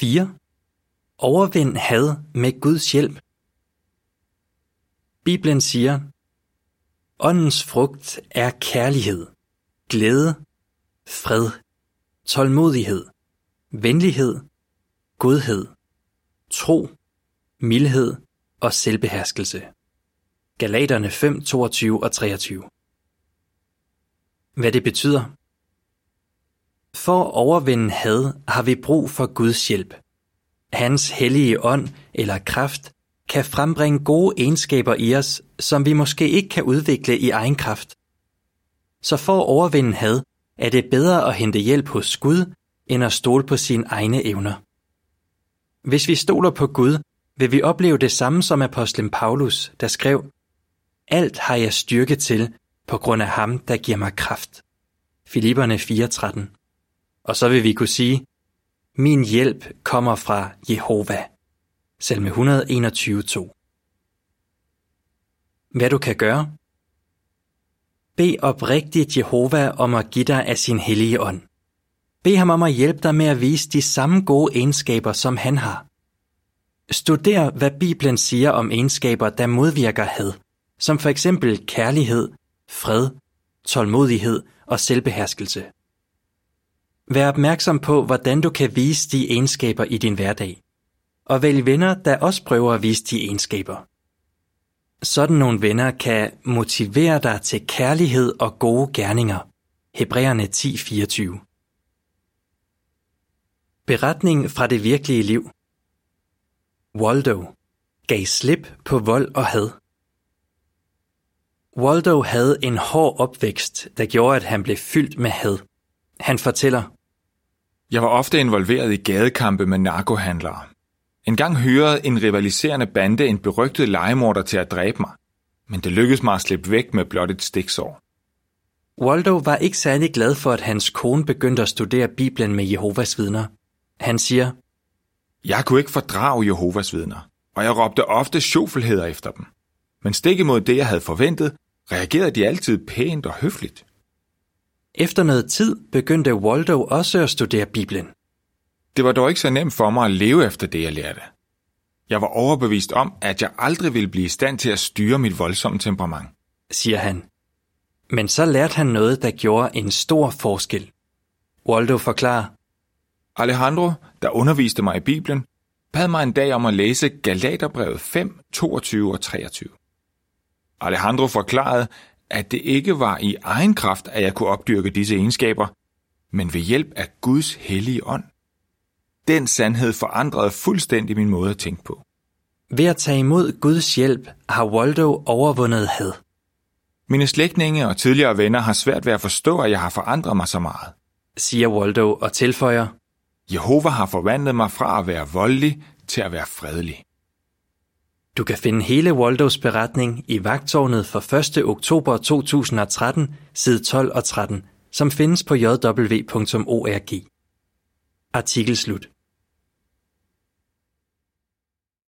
4. Overvind had med Guds hjælp. Bibelen siger, Åndens frugt er kærlighed, glæde, fred, tålmodighed, venlighed, godhed, tro, mildhed og selvbeherskelse. Galaterne 5, 22 og 23. Hvad det betyder? For at overvinde had har vi brug for Guds hjælp. Hans hellige ånd eller kraft kan frembringe gode egenskaber i os, som vi måske ikke kan udvikle i egen kraft. Så for at overvinde had, er det bedre at hente hjælp hos Gud, end at stole på sine egne evner. Hvis vi stoler på Gud, vil vi opleve det samme som apostlen Paulus, der skrev, Alt har jeg styrke til, på grund af ham, der giver mig kraft. Filipperne 4:13. Og så vil vi kunne sige, Min hjælp kommer fra Jehova. Salme 121:2. Hvad du kan gøre? Bed oprigtigt Jehova om at give dig af sin hellige ånd. Bed ham om at hjælpe dig med at vise de samme gode egenskaber, som han har. Studer, hvad Bibelen siger om egenskaber, der modvirker had, som for eksempel kærlighed, fred, tålmodighed og selvbeherskelse. Vær opmærksom på, hvordan du kan vise de egenskaber i din hverdag. Og vælg venner, der også prøver at vise de egenskaber. Sådan nogle venner kan motivere dig til kærlighed og gode gerninger. Hebræerne 10:24. Beretning fra det virkelige liv. Waldo gav slip på vold og had. Waldo havde en hård opvækst, der gjorde, at han blev fyldt med had. Han fortæller, jeg var ofte involveret i gadekampe med narkohandlere. En gang hørede en rivaliserende bande en berygtet legemorder til at dræbe mig, men det lykkedes mig at slippe væk med blot et stiksår. Waldo var ikke særlig glad for, at hans kone begyndte at studere Bibelen med Jehovas vidner. Han siger, Jeg kunne ikke fordrage Jehovas vidner, og jeg råbte ofte sjofelheder efter dem. Men stik imod det, jeg havde forventet, reagerede de altid pænt og høfligt. Efter noget tid begyndte Waldo også at studere Bibelen. Det var dog ikke så nemt for mig at leve efter det, jeg lærte. Jeg var overbevist om, at jeg aldrig ville blive i stand til at styre mit voldsomme temperament. siger han. Men så lærte han noget, der gjorde en stor forskel. Waldo forklarer, Alejandro, der underviste mig i Bibelen, bad mig en dag om at læse Galaterbrevet 5, 22 og 23. Alejandro forklarede, at det ikke var i egen kraft, at jeg kunne opdyrke disse egenskaber, men ved hjælp af Guds hellige ånd. Den sandhed forandrede fuldstændig min måde at tænke på. ved at tage imod Guds hjælp har Waldo overvundet had, Mine slægtninge og tidligere venner har svært ved at forstå, at jeg har forandret mig så meget. siger Waldo og tilføjer, Jehova har forvandlet mig fra at være voldelig til at være fredelig du kan finde hele Waldos beretning i vagtårnet for 1. oktober 2013, side 12 og 13, som findes på jw.org. Artikel slut.